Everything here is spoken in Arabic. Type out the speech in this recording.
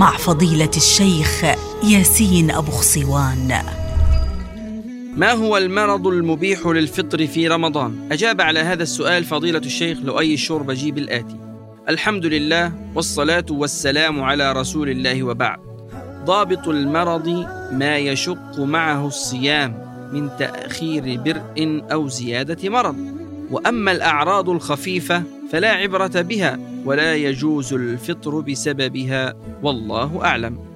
مع فضيلة الشيخ ياسين أبو خصوان ما هو المرض المبيح للفطر في رمضان؟ أجاب على هذا السؤال فضيلة الشيخ لؤي الشربجي بالآتي الحمد لله والصلاة والسلام على رسول الله وبعد. ضابط المرض ما يشق معه الصيام من تأخير برء أو زيادة مرض. وأما الأعراض الخفيفة فلا عبرة بها ولا يجوز الفطر بسببها والله أعلم.